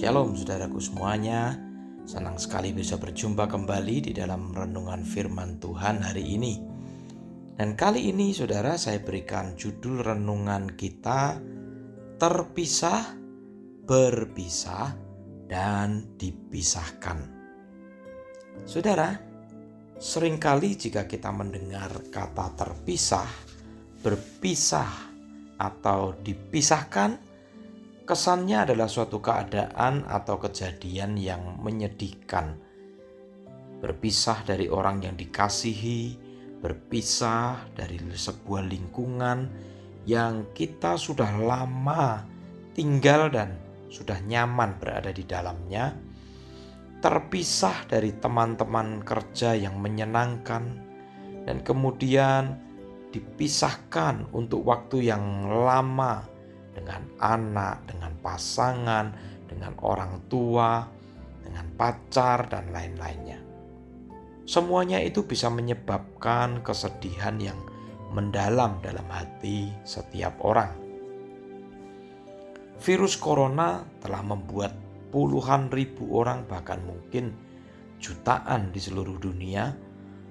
Shalom saudaraku semuanya. Senang sekali bisa berjumpa kembali di dalam renungan firman Tuhan hari ini. Dan kali ini saudara saya berikan judul renungan kita Terpisah, berpisah, dan dipisahkan. Saudara, sering kali jika kita mendengar kata terpisah, berpisah, atau dipisahkan Kesannya adalah suatu keadaan atau kejadian yang menyedihkan. Berpisah dari orang yang dikasihi, berpisah dari sebuah lingkungan yang kita sudah lama tinggal dan sudah nyaman berada di dalamnya, terpisah dari teman-teman kerja yang menyenangkan, dan kemudian dipisahkan untuk waktu yang lama dengan anak, dengan pasangan, dengan orang tua, dengan pacar, dan lain-lainnya. Semuanya itu bisa menyebabkan kesedihan yang mendalam dalam hati setiap orang. Virus corona telah membuat puluhan ribu orang, bahkan mungkin jutaan di seluruh dunia,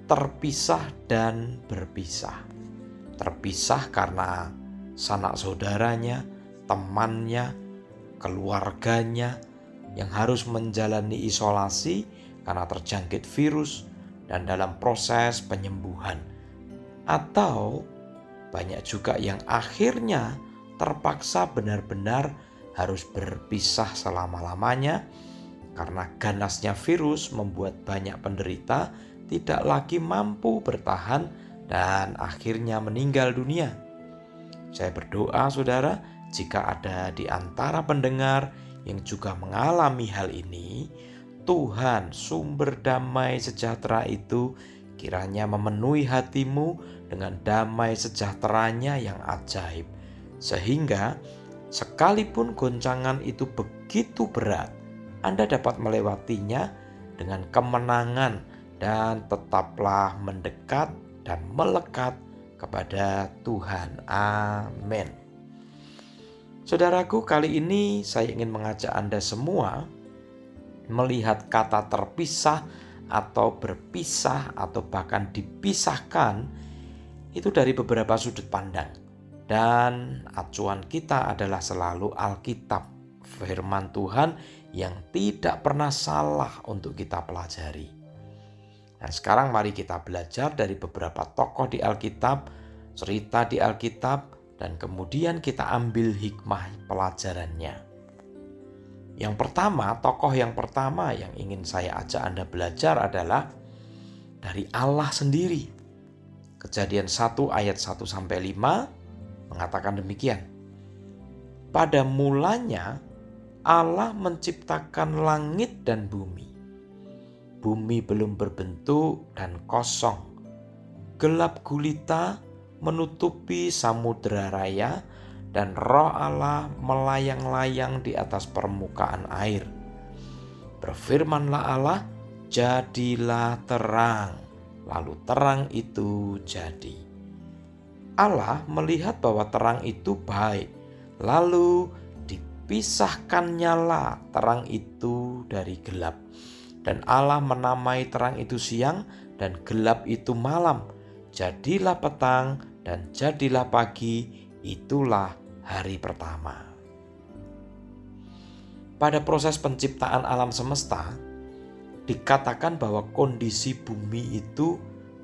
terpisah dan berpisah. Terpisah karena sanak saudaranya, temannya, keluarganya yang harus menjalani isolasi karena terjangkit virus dan dalam proses penyembuhan. Atau banyak juga yang akhirnya terpaksa benar-benar harus berpisah selama-lamanya karena ganasnya virus membuat banyak penderita tidak lagi mampu bertahan dan akhirnya meninggal dunia. Saya berdoa, saudara, jika ada di antara pendengar yang juga mengalami hal ini, Tuhan, sumber damai sejahtera itu, kiranya memenuhi hatimu dengan damai sejahteranya yang ajaib, sehingga sekalipun goncangan itu begitu berat, Anda dapat melewatinya dengan kemenangan dan tetaplah mendekat dan melekat kepada Tuhan. Amin. Saudaraku, kali ini saya ingin mengajak Anda semua melihat kata terpisah atau berpisah atau bahkan dipisahkan itu dari beberapa sudut pandang. Dan acuan kita adalah selalu Alkitab, firman Tuhan yang tidak pernah salah untuk kita pelajari. Nah, sekarang mari kita belajar dari beberapa tokoh di Alkitab, cerita di Alkitab, dan kemudian kita ambil hikmah pelajarannya. Yang pertama, tokoh yang pertama yang ingin saya ajak Anda belajar adalah dari Allah sendiri. Kejadian 1 ayat 1 sampai 5 mengatakan demikian. Pada mulanya Allah menciptakan langit dan bumi bumi belum berbentuk dan kosong. Gelap gulita menutupi samudera raya dan roh Allah melayang-layang di atas permukaan air. Berfirmanlah Allah, jadilah terang. Lalu terang itu jadi. Allah melihat bahwa terang itu baik. Lalu dipisahkannya terang itu dari gelap dan Allah menamai terang itu siang dan gelap itu malam. Jadilah petang dan jadilah pagi, itulah hari pertama. Pada proses penciptaan alam semesta, dikatakan bahwa kondisi bumi itu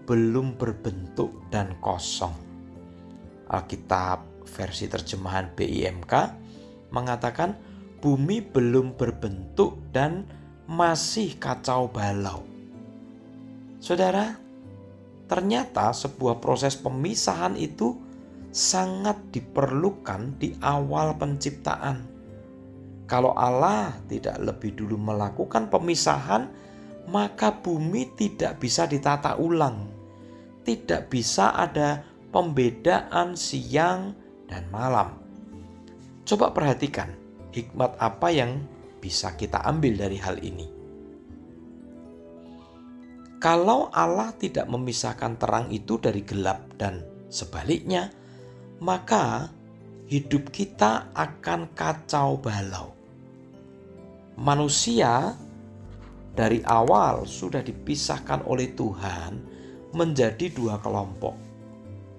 belum berbentuk dan kosong. Alkitab versi terjemahan BIMK mengatakan bumi belum berbentuk dan masih kacau balau. Saudara, ternyata sebuah proses pemisahan itu sangat diperlukan di awal penciptaan. Kalau Allah tidak lebih dulu melakukan pemisahan, maka bumi tidak bisa ditata ulang. Tidak bisa ada pembedaan siang dan malam. Coba perhatikan hikmat apa yang bisa kita ambil dari hal ini? Kalau Allah tidak memisahkan terang itu dari gelap dan sebaliknya, maka hidup kita akan kacau balau. Manusia dari awal sudah dipisahkan oleh Tuhan menjadi dua kelompok.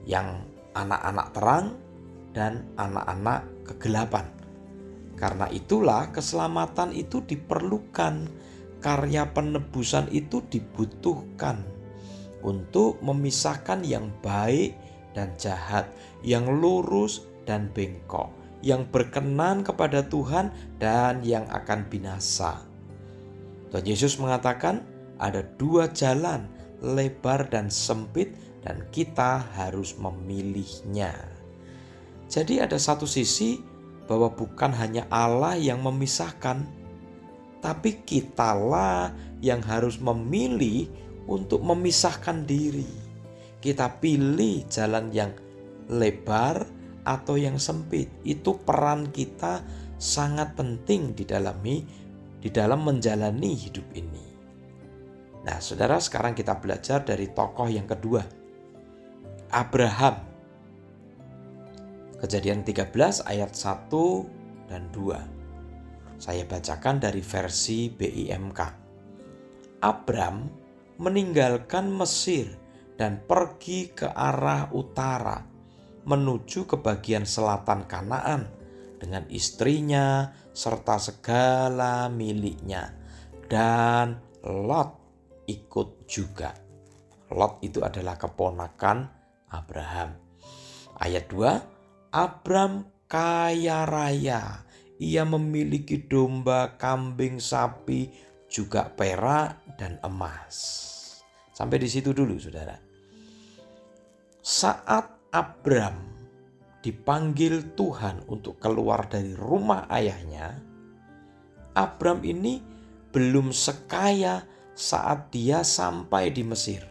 Yang anak-anak terang dan anak-anak kegelapan. Karena itulah keselamatan itu diperlukan, karya penebusan itu dibutuhkan untuk memisahkan yang baik dan jahat, yang lurus dan bengkok, yang berkenan kepada Tuhan dan yang akan binasa. Tuhan Yesus mengatakan ada dua jalan, lebar dan sempit, dan kita harus memilihnya. Jadi ada satu sisi bahwa bukan hanya Allah yang memisahkan, tapi kitalah yang harus memilih untuk memisahkan diri. Kita pilih jalan yang lebar atau yang sempit. Itu peran kita sangat penting di dalami di dalam menjalani hidup ini. Nah, Saudara, sekarang kita belajar dari tokoh yang kedua. Abraham Kejadian 13 ayat 1 dan 2. Saya bacakan dari versi BIMK. Abram meninggalkan Mesir dan pergi ke arah utara menuju ke bagian selatan Kanaan dengan istrinya serta segala miliknya dan Lot ikut juga. Lot itu adalah keponakan Abraham. Ayat 2 Abram kaya raya. Ia memiliki domba, kambing, sapi, juga perak dan emas. Sampai di situ dulu, saudara. Saat Abram dipanggil Tuhan untuk keluar dari rumah ayahnya, Abram ini belum sekaya saat dia sampai di Mesir.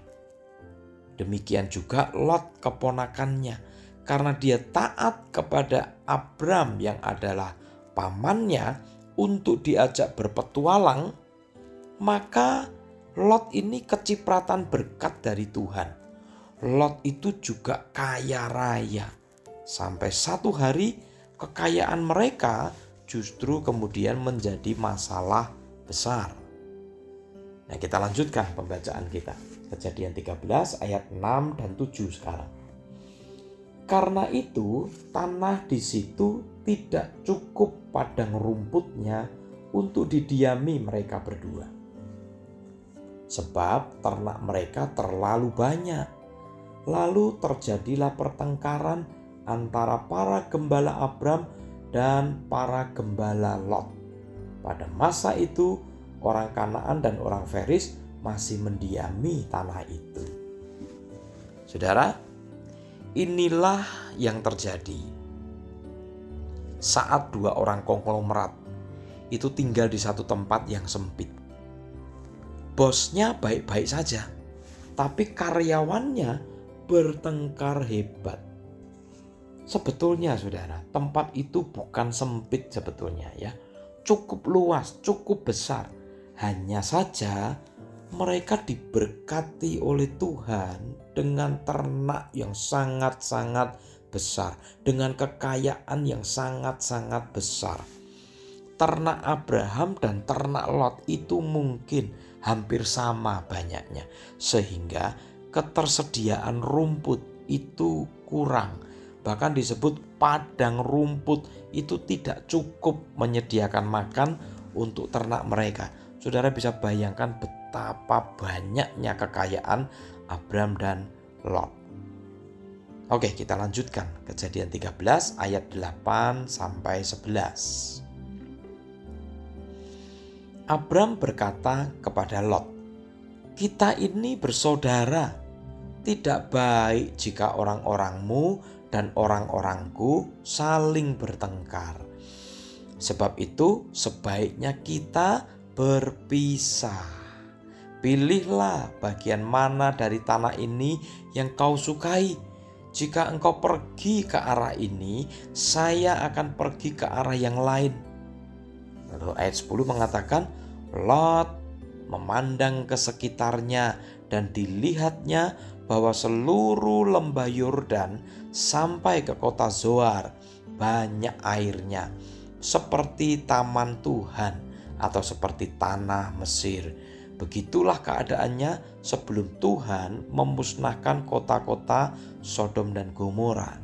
Demikian juga Lot keponakannya karena dia taat kepada Abram yang adalah pamannya untuk diajak berpetualang, maka Lot ini kecipratan berkat dari Tuhan. Lot itu juga kaya raya. Sampai satu hari kekayaan mereka justru kemudian menjadi masalah besar. Nah kita lanjutkan pembacaan kita. Kejadian 13 ayat 6 dan 7 sekarang. Karena itu, tanah di situ tidak cukup padang rumputnya untuk didiami mereka berdua. Sebab ternak mereka terlalu banyak. Lalu terjadilah pertengkaran antara para gembala Abram dan para gembala Lot. Pada masa itu, orang Kanaan dan orang Feris masih mendiami tanah itu. Saudara, Inilah yang terjadi saat dua orang konglomerat itu tinggal di satu tempat yang sempit. Bosnya baik-baik saja, tapi karyawannya bertengkar hebat. Sebetulnya saudara, tempat itu bukan sempit sebetulnya ya. Cukup luas, cukup besar. Hanya saja mereka diberkati oleh Tuhan dengan ternak yang sangat-sangat besar, dengan kekayaan yang sangat-sangat besar. Ternak Abraham dan ternak Lot itu mungkin hampir sama banyaknya, sehingga ketersediaan rumput itu kurang. Bahkan disebut padang rumput itu tidak cukup menyediakan makan untuk ternak mereka. Saudara bisa bayangkan betapa banyaknya kekayaan Abram dan Lot. Oke, kita lanjutkan. Kejadian 13 ayat 8 sampai 11. Abram berkata kepada Lot, "Kita ini bersaudara. Tidak baik jika orang-orangmu dan orang-orangku saling bertengkar. Sebab itu, sebaiknya kita berpisah." Pilihlah bagian mana dari tanah ini yang kau sukai. Jika engkau pergi ke arah ini, saya akan pergi ke arah yang lain. Lalu ayat 10 mengatakan, Lot memandang ke sekitarnya dan dilihatnya bahwa seluruh lembah Yordan sampai ke kota Zoar banyak airnya seperti taman Tuhan atau seperti tanah Mesir. Begitulah keadaannya sebelum Tuhan memusnahkan kota-kota Sodom dan Gomora.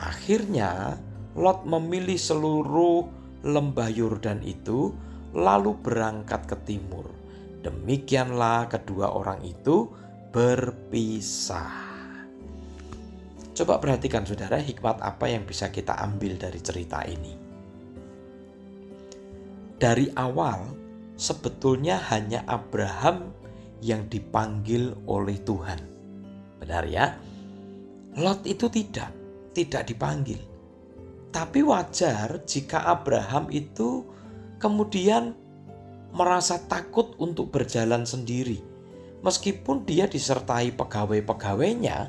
Akhirnya, Lot memilih seluruh lembah Yordan itu, lalu berangkat ke timur. Demikianlah kedua orang itu berpisah. Coba perhatikan saudara hikmat apa yang bisa kita ambil dari cerita ini. Dari awal sebetulnya hanya Abraham yang dipanggil oleh Tuhan. Benar ya? Lot itu tidak, tidak dipanggil. Tapi wajar jika Abraham itu kemudian merasa takut untuk berjalan sendiri. Meskipun dia disertai pegawai-pegawainya,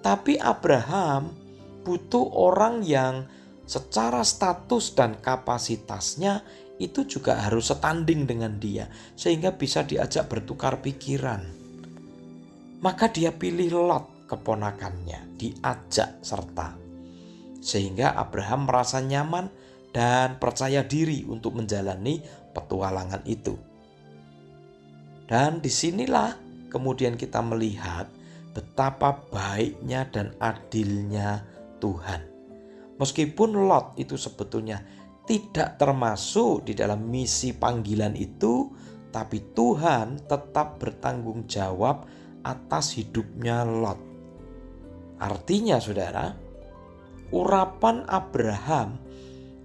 tapi Abraham butuh orang yang secara status dan kapasitasnya itu juga harus setanding dengan dia sehingga bisa diajak bertukar pikiran. Maka dia pilih Lot keponakannya, diajak serta. Sehingga Abraham merasa nyaman dan percaya diri untuk menjalani petualangan itu. Dan di sinilah kemudian kita melihat betapa baiknya dan adilnya Tuhan. Meskipun Lot itu sebetulnya tidak termasuk di dalam misi panggilan itu, tapi Tuhan tetap bertanggung jawab atas hidupnya Lot. Artinya, saudara, urapan Abraham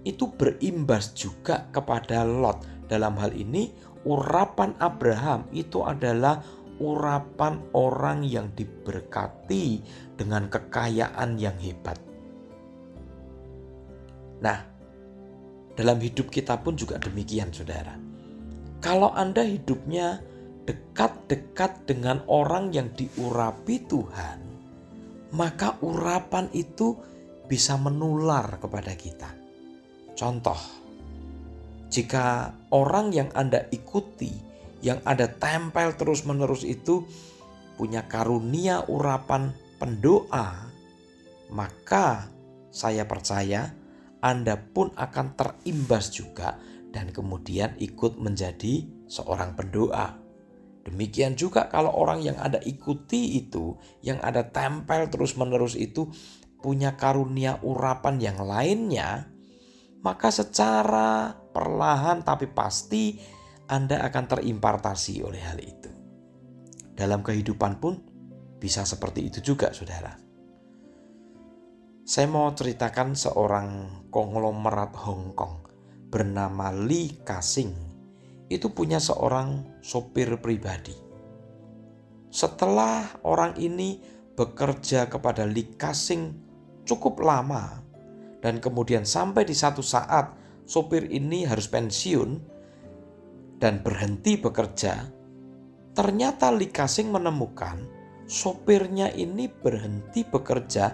itu berimbas juga kepada Lot. Dalam hal ini, urapan Abraham itu adalah urapan orang yang diberkati dengan kekayaan yang hebat. Nah, dalam hidup kita pun juga demikian, saudara. Kalau Anda hidupnya dekat-dekat dengan orang yang diurapi Tuhan, maka urapan itu bisa menular kepada kita. Contoh, jika orang yang Anda ikuti, yang ada tempel terus-menerus itu punya karunia urapan pendoa, maka saya percaya anda pun akan terimbas juga dan kemudian ikut menjadi seorang pendoa. Demikian juga kalau orang yang ada ikuti itu, yang ada tempel terus-menerus itu punya karunia urapan yang lainnya, maka secara perlahan tapi pasti Anda akan terimpartasi oleh hal itu. Dalam kehidupan pun bisa seperti itu juga, saudara. Saya mau ceritakan seorang konglomerat Hong Kong bernama Lee Kasing. Itu punya seorang sopir pribadi. Setelah orang ini bekerja kepada Lee Kasing cukup lama dan kemudian sampai di satu saat sopir ini harus pensiun dan berhenti bekerja, ternyata Lee Kasing menemukan sopirnya ini berhenti bekerja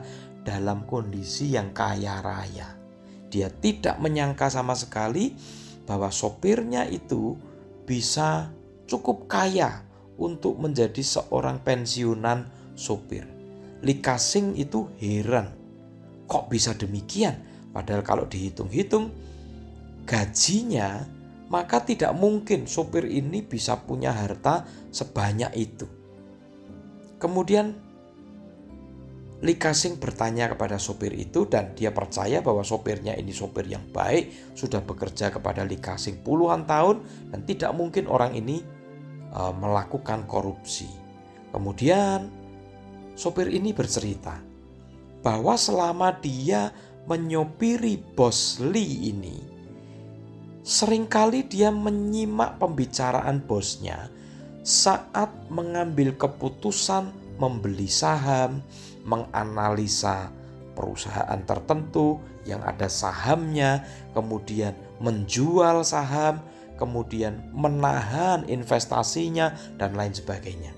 dalam kondisi yang kaya raya. Dia tidak menyangka sama sekali bahwa sopirnya itu bisa cukup kaya untuk menjadi seorang pensiunan sopir. Likasing itu heran, kok bisa demikian? Padahal kalau dihitung-hitung gajinya maka tidak mungkin sopir ini bisa punya harta sebanyak itu. Kemudian Likasing bertanya kepada sopir itu dan dia percaya bahwa sopirnya ini sopir yang baik, sudah bekerja kepada Likasing puluhan tahun dan tidak mungkin orang ini uh, melakukan korupsi. Kemudian sopir ini bercerita bahwa selama dia menyopiri bos Lee ini, sering kali dia menyimak pembicaraan bosnya saat mengambil keputusan membeli saham, menganalisa perusahaan tertentu yang ada sahamnya, kemudian menjual saham, kemudian menahan investasinya, dan lain sebagainya.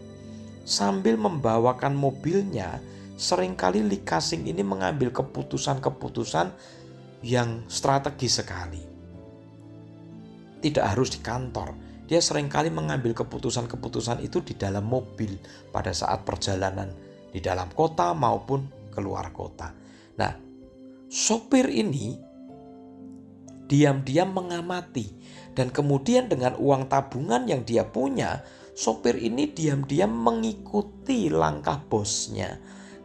Sambil membawakan mobilnya, sering kali Lee Kasing ini mengambil keputusan-keputusan yang strategis sekali. Tidak harus di kantor, dia sering kali mengambil keputusan-keputusan itu di dalam mobil pada saat perjalanan di dalam kota maupun keluar kota. Nah, sopir ini diam-diam mengamati dan kemudian dengan uang tabungan yang dia punya, sopir ini diam-diam mengikuti langkah bosnya.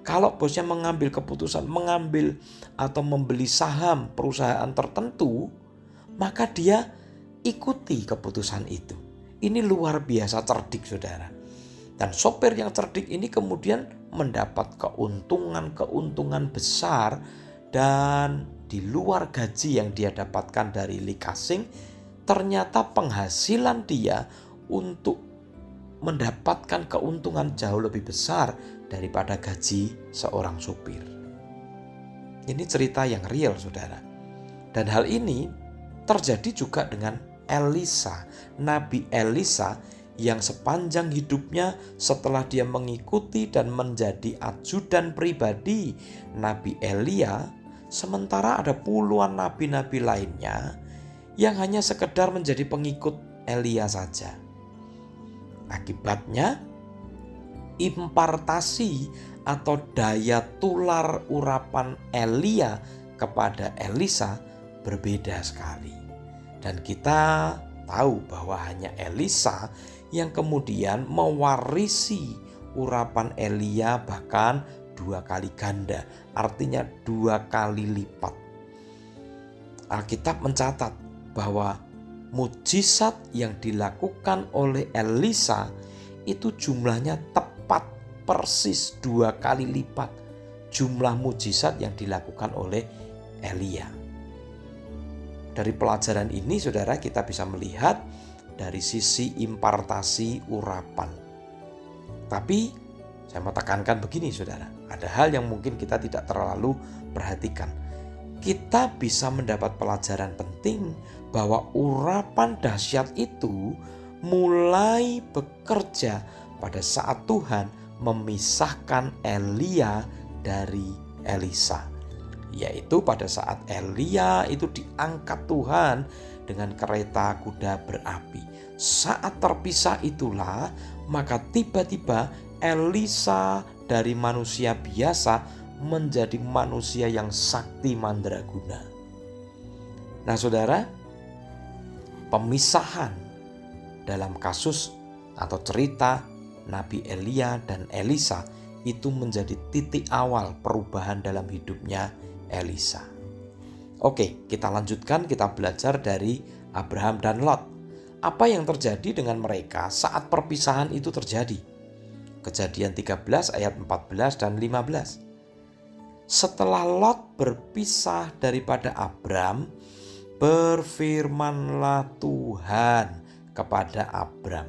Kalau bosnya mengambil keputusan mengambil atau membeli saham perusahaan tertentu, maka dia ikuti keputusan itu. Ini luar biasa cerdik saudara. Dan sopir yang cerdik ini kemudian mendapat keuntungan-keuntungan besar dan di luar gaji yang dia dapatkan dari likasing, ternyata penghasilan dia untuk mendapatkan keuntungan jauh lebih besar daripada gaji seorang supir. Ini cerita yang real, saudara. Dan hal ini terjadi juga dengan Elisa, Nabi Elisa yang sepanjang hidupnya setelah dia mengikuti dan menjadi ajudan pribadi Nabi Elia, sementara ada puluhan nabi-nabi lainnya yang hanya sekedar menjadi pengikut Elia saja. Akibatnya, impartasi atau daya tular urapan Elia kepada Elisa berbeda sekali. Dan kita tahu bahwa hanya Elisa yang kemudian mewarisi urapan Elia bahkan dua kali ganda, artinya dua kali lipat. Alkitab mencatat bahwa mujizat yang dilakukan oleh Elisa itu jumlahnya tepat persis dua kali lipat jumlah mujizat yang dilakukan oleh Elia. Dari pelajaran ini saudara kita bisa melihat dari sisi impartasi urapan. Tapi saya mau tekankan begini saudara, ada hal yang mungkin kita tidak terlalu perhatikan. Kita bisa mendapat pelajaran penting bahwa urapan dahsyat itu mulai bekerja pada saat Tuhan memisahkan Elia dari Elisa. Yaitu pada saat Elia itu diangkat Tuhan dengan kereta kuda berapi. Saat terpisah itulah, maka tiba-tiba Elisa dari manusia biasa menjadi manusia yang sakti mandraguna. Nah, saudara, pemisahan dalam kasus atau cerita Nabi Elia dan Elisa itu menjadi titik awal perubahan dalam hidupnya Elisa. Oke, kita lanjutkan, kita belajar dari Abraham dan Lot. Apa yang terjadi dengan mereka saat perpisahan itu terjadi? Kejadian 13 ayat 14 dan 15. Setelah Lot berpisah daripada Abram, berfirmanlah Tuhan kepada Abram,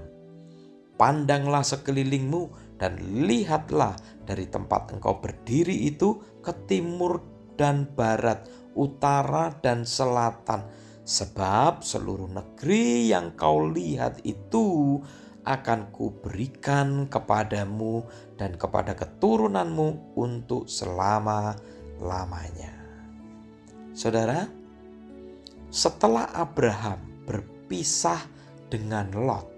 "Pandanglah sekelilingmu dan lihatlah dari tempat engkau berdiri itu ke timur dan barat, utara, dan selatan, sebab seluruh negeri yang kau lihat itu akan kuberikan kepadamu dan kepada keturunanmu untuk selama-lamanya. Saudara, setelah Abraham berpisah dengan Lot,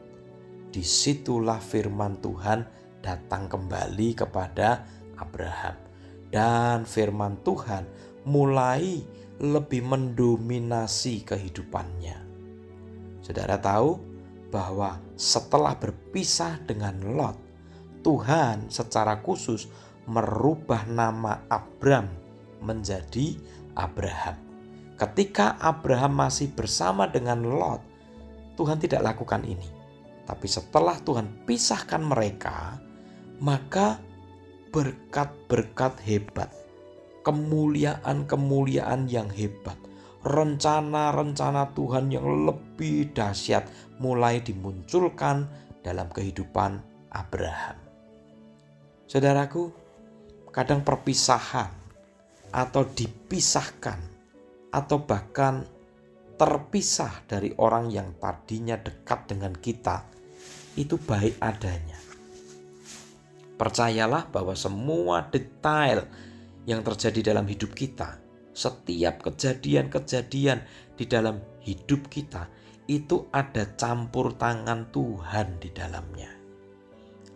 di situlah firman Tuhan datang kembali kepada Abraham. Dan firman Tuhan mulai lebih mendominasi kehidupannya. Saudara tahu bahwa setelah berpisah dengan Lot, Tuhan secara khusus merubah nama Abram menjadi Abraham. Ketika Abraham masih bersama dengan Lot, Tuhan tidak lakukan ini. Tapi setelah Tuhan pisahkan mereka, maka berkat-berkat hebat kemuliaan-kemuliaan yang hebat, rencana-rencana Tuhan yang lebih dahsyat mulai dimunculkan dalam kehidupan Abraham. Saudaraku, kadang perpisahan atau dipisahkan atau bahkan terpisah dari orang yang tadinya dekat dengan kita itu baik adanya. Percayalah bahwa semua detail yang terjadi dalam hidup kita, setiap kejadian-kejadian di dalam hidup kita itu ada campur tangan Tuhan di dalamnya.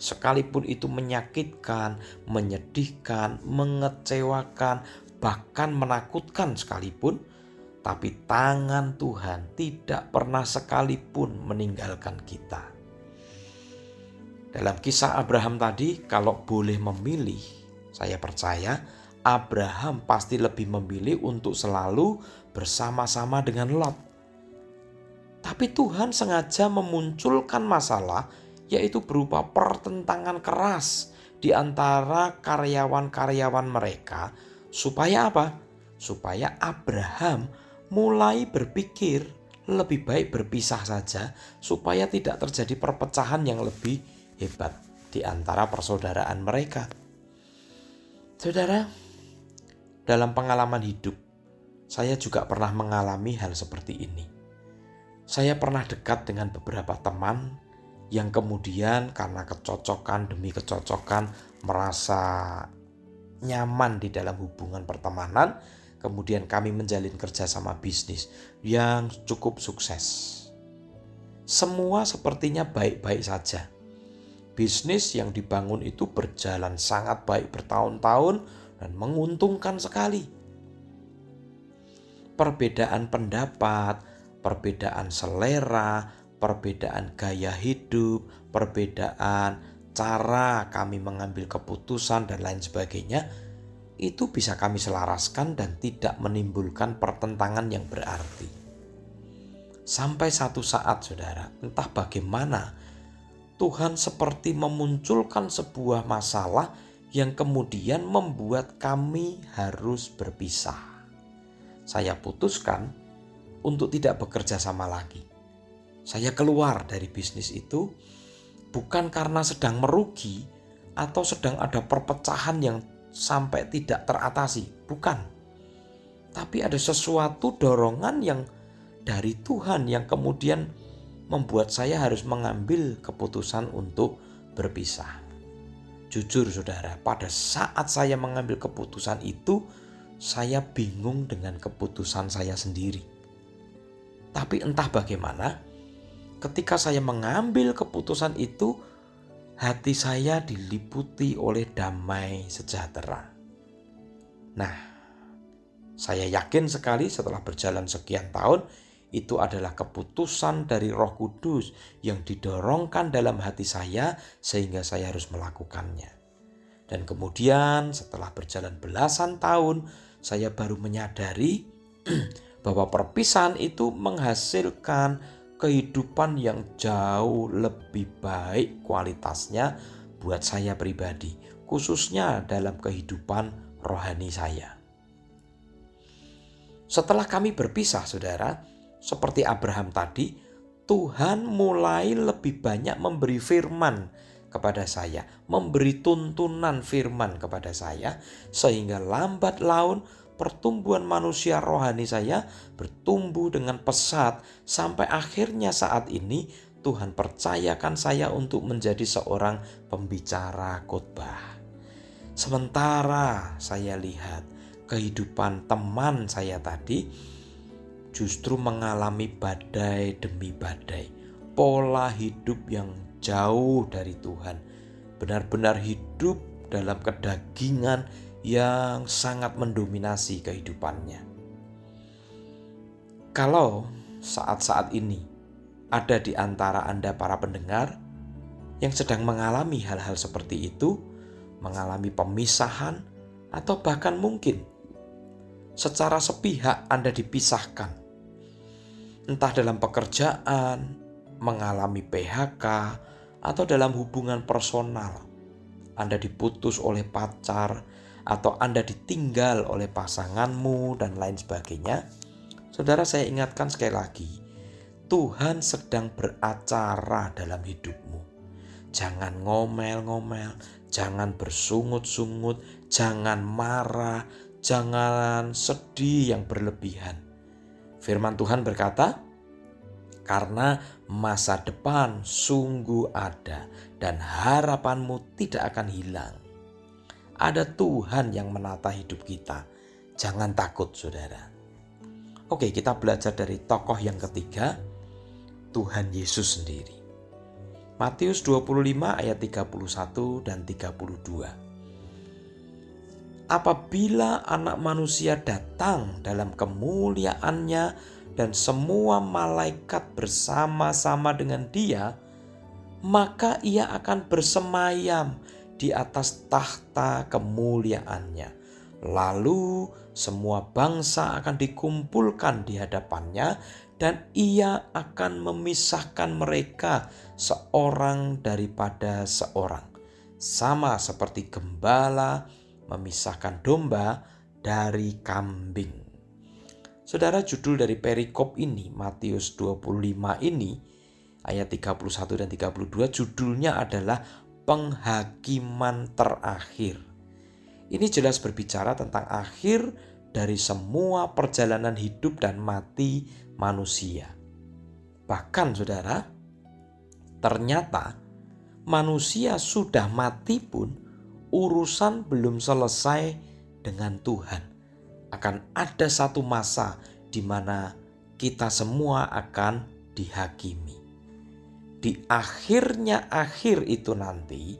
Sekalipun itu menyakitkan, menyedihkan, mengecewakan, bahkan menakutkan sekalipun, tapi tangan Tuhan tidak pernah sekalipun meninggalkan kita. Dalam kisah Abraham tadi, kalau boleh memilih, saya percaya Abraham pasti lebih memilih untuk selalu bersama-sama dengan Lot. Tapi Tuhan sengaja memunculkan masalah, yaitu berupa pertentangan keras di antara karyawan-karyawan mereka, supaya apa? Supaya Abraham mulai berpikir lebih baik berpisah saja supaya tidak terjadi perpecahan yang lebih hebat di antara persaudaraan mereka. Saudara, dalam pengalaman hidup, saya juga pernah mengalami hal seperti ini. Saya pernah dekat dengan beberapa teman yang kemudian karena kecocokan demi kecocokan merasa nyaman di dalam hubungan pertemanan, Kemudian kami menjalin kerjasama bisnis yang cukup sukses. Semua sepertinya baik-baik saja. Bisnis yang dibangun itu berjalan sangat baik bertahun-tahun dan menguntungkan sekali. Perbedaan pendapat, perbedaan selera, perbedaan gaya hidup, perbedaan cara kami mengambil keputusan, dan lain sebagainya itu bisa kami selaraskan dan tidak menimbulkan pertentangan yang berarti. Sampai satu saat, saudara, entah bagaimana Tuhan seperti memunculkan sebuah masalah yang kemudian membuat kami harus berpisah. Saya putuskan untuk tidak bekerja sama lagi. Saya keluar dari bisnis itu bukan karena sedang merugi atau sedang ada perpecahan yang sampai tidak teratasi, bukan. Tapi ada sesuatu dorongan yang dari Tuhan yang kemudian membuat saya harus mengambil keputusan untuk berpisah. Jujur saudara, pada saat saya mengambil keputusan itu, saya bingung dengan keputusan saya sendiri. Tapi entah bagaimana, ketika saya mengambil keputusan itu, hati saya diliputi oleh damai sejahtera. Nah, saya yakin sekali setelah berjalan sekian tahun, itu adalah keputusan dari Roh Kudus yang didorongkan dalam hati saya, sehingga saya harus melakukannya. Dan kemudian, setelah berjalan belasan tahun, saya baru menyadari bahwa perpisahan itu menghasilkan kehidupan yang jauh lebih baik kualitasnya buat saya pribadi, khususnya dalam kehidupan rohani saya. Setelah kami berpisah, saudara, seperti Abraham tadi, Tuhan mulai lebih banyak memberi firman kepada saya, memberi tuntunan firman kepada saya, sehingga lambat laun pertumbuhan manusia rohani saya bertumbuh dengan pesat sampai akhirnya saat ini Tuhan percayakan saya untuk menjadi seorang pembicara khotbah. Sementara saya lihat kehidupan teman saya tadi justru mengalami badai demi badai, pola hidup yang jauh dari Tuhan, benar-benar hidup dalam kedagingan yang sangat mendominasi kehidupannya. Kalau saat-saat ini ada di antara Anda para pendengar yang sedang mengalami hal-hal seperti itu, mengalami pemisahan, atau bahkan mungkin secara sepihak Anda dipisahkan, entah dalam pekerjaan, mengalami PHK, atau dalam hubungan personal, Anda diputus oleh pacar, atau Anda ditinggal oleh pasanganmu dan lain sebagainya, saudara saya ingatkan sekali lagi, Tuhan sedang beracara dalam hidupmu. Jangan ngomel-ngomel, jangan bersungut-sungut, jangan marah, jangan sedih yang berlebihan. Firman Tuhan berkata, "Karena masa depan sungguh ada, dan harapanmu tidak akan hilang." Ada Tuhan yang menata hidup kita. Jangan takut, saudara. Oke, kita belajar dari tokoh yang ketiga, Tuhan Yesus sendiri. Matius 25 ayat 31 dan 32. Apabila anak manusia datang dalam kemuliaannya dan semua malaikat bersama-sama dengan dia, maka ia akan bersemayam di atas tahta kemuliaannya. Lalu semua bangsa akan dikumpulkan di hadapannya dan ia akan memisahkan mereka seorang daripada seorang. Sama seperti gembala memisahkan domba dari kambing. Saudara judul dari perikop ini Matius 25 ini ayat 31 dan 32 judulnya adalah penghakiman terakhir. Ini jelas berbicara tentang akhir dari semua perjalanan hidup dan mati manusia. Bahkan saudara, ternyata manusia sudah mati pun urusan belum selesai dengan Tuhan. Akan ada satu masa di mana kita semua akan dihakimi. Di akhirnya akhir itu nanti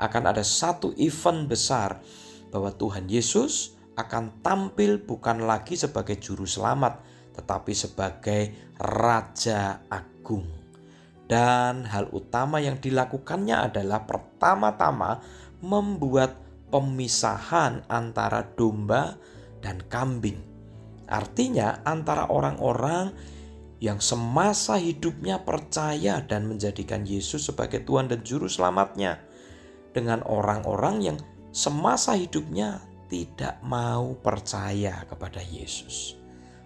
akan ada satu event besar bahwa Tuhan Yesus akan tampil bukan lagi sebagai juru selamat, tetapi sebagai Raja Agung. Dan hal utama yang dilakukannya adalah pertama-tama membuat pemisahan antara domba dan kambing. Artinya, antara orang-orang yang semasa hidupnya percaya dan menjadikan Yesus sebagai Tuhan dan Juru Selamatnya, dengan orang-orang yang semasa hidupnya tidak mau percaya kepada Yesus.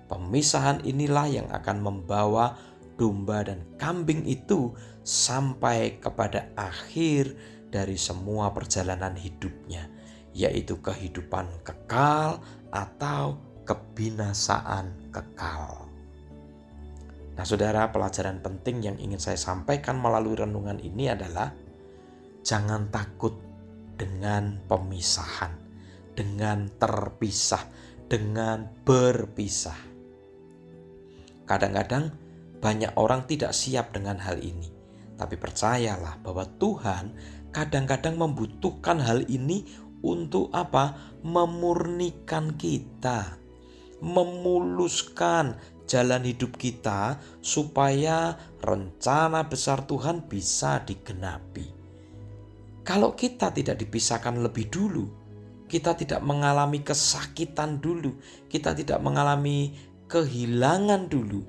Pemisahan inilah yang akan membawa domba dan kambing itu sampai kepada akhir dari semua perjalanan hidupnya, yaitu kehidupan kekal atau kebinasaan kekal. Nah, saudara, pelajaran penting yang ingin saya sampaikan melalui renungan ini adalah jangan takut dengan pemisahan, dengan terpisah, dengan berpisah. Kadang-kadang banyak orang tidak siap dengan hal ini, tapi percayalah bahwa Tuhan kadang-kadang membutuhkan hal ini untuk apa? Memurnikan kita, memuluskan jalan hidup kita supaya rencana besar Tuhan bisa digenapi. Kalau kita tidak dipisahkan lebih dulu, kita tidak mengalami kesakitan dulu, kita tidak mengalami kehilangan dulu,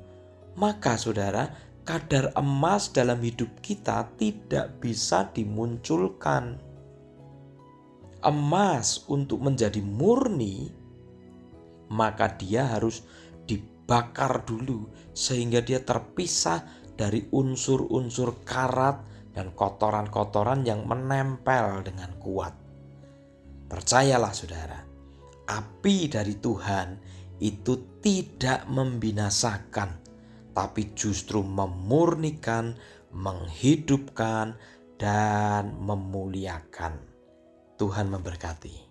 maka saudara, kadar emas dalam hidup kita tidak bisa dimunculkan. Emas untuk menjadi murni, maka dia harus dibakar dulu sehingga dia terpisah dari unsur-unsur karat dan kotoran-kotoran yang menempel dengan kuat. Percayalah saudara, api dari Tuhan itu tidak membinasakan, tapi justru memurnikan, menghidupkan, dan memuliakan. Tuhan memberkati.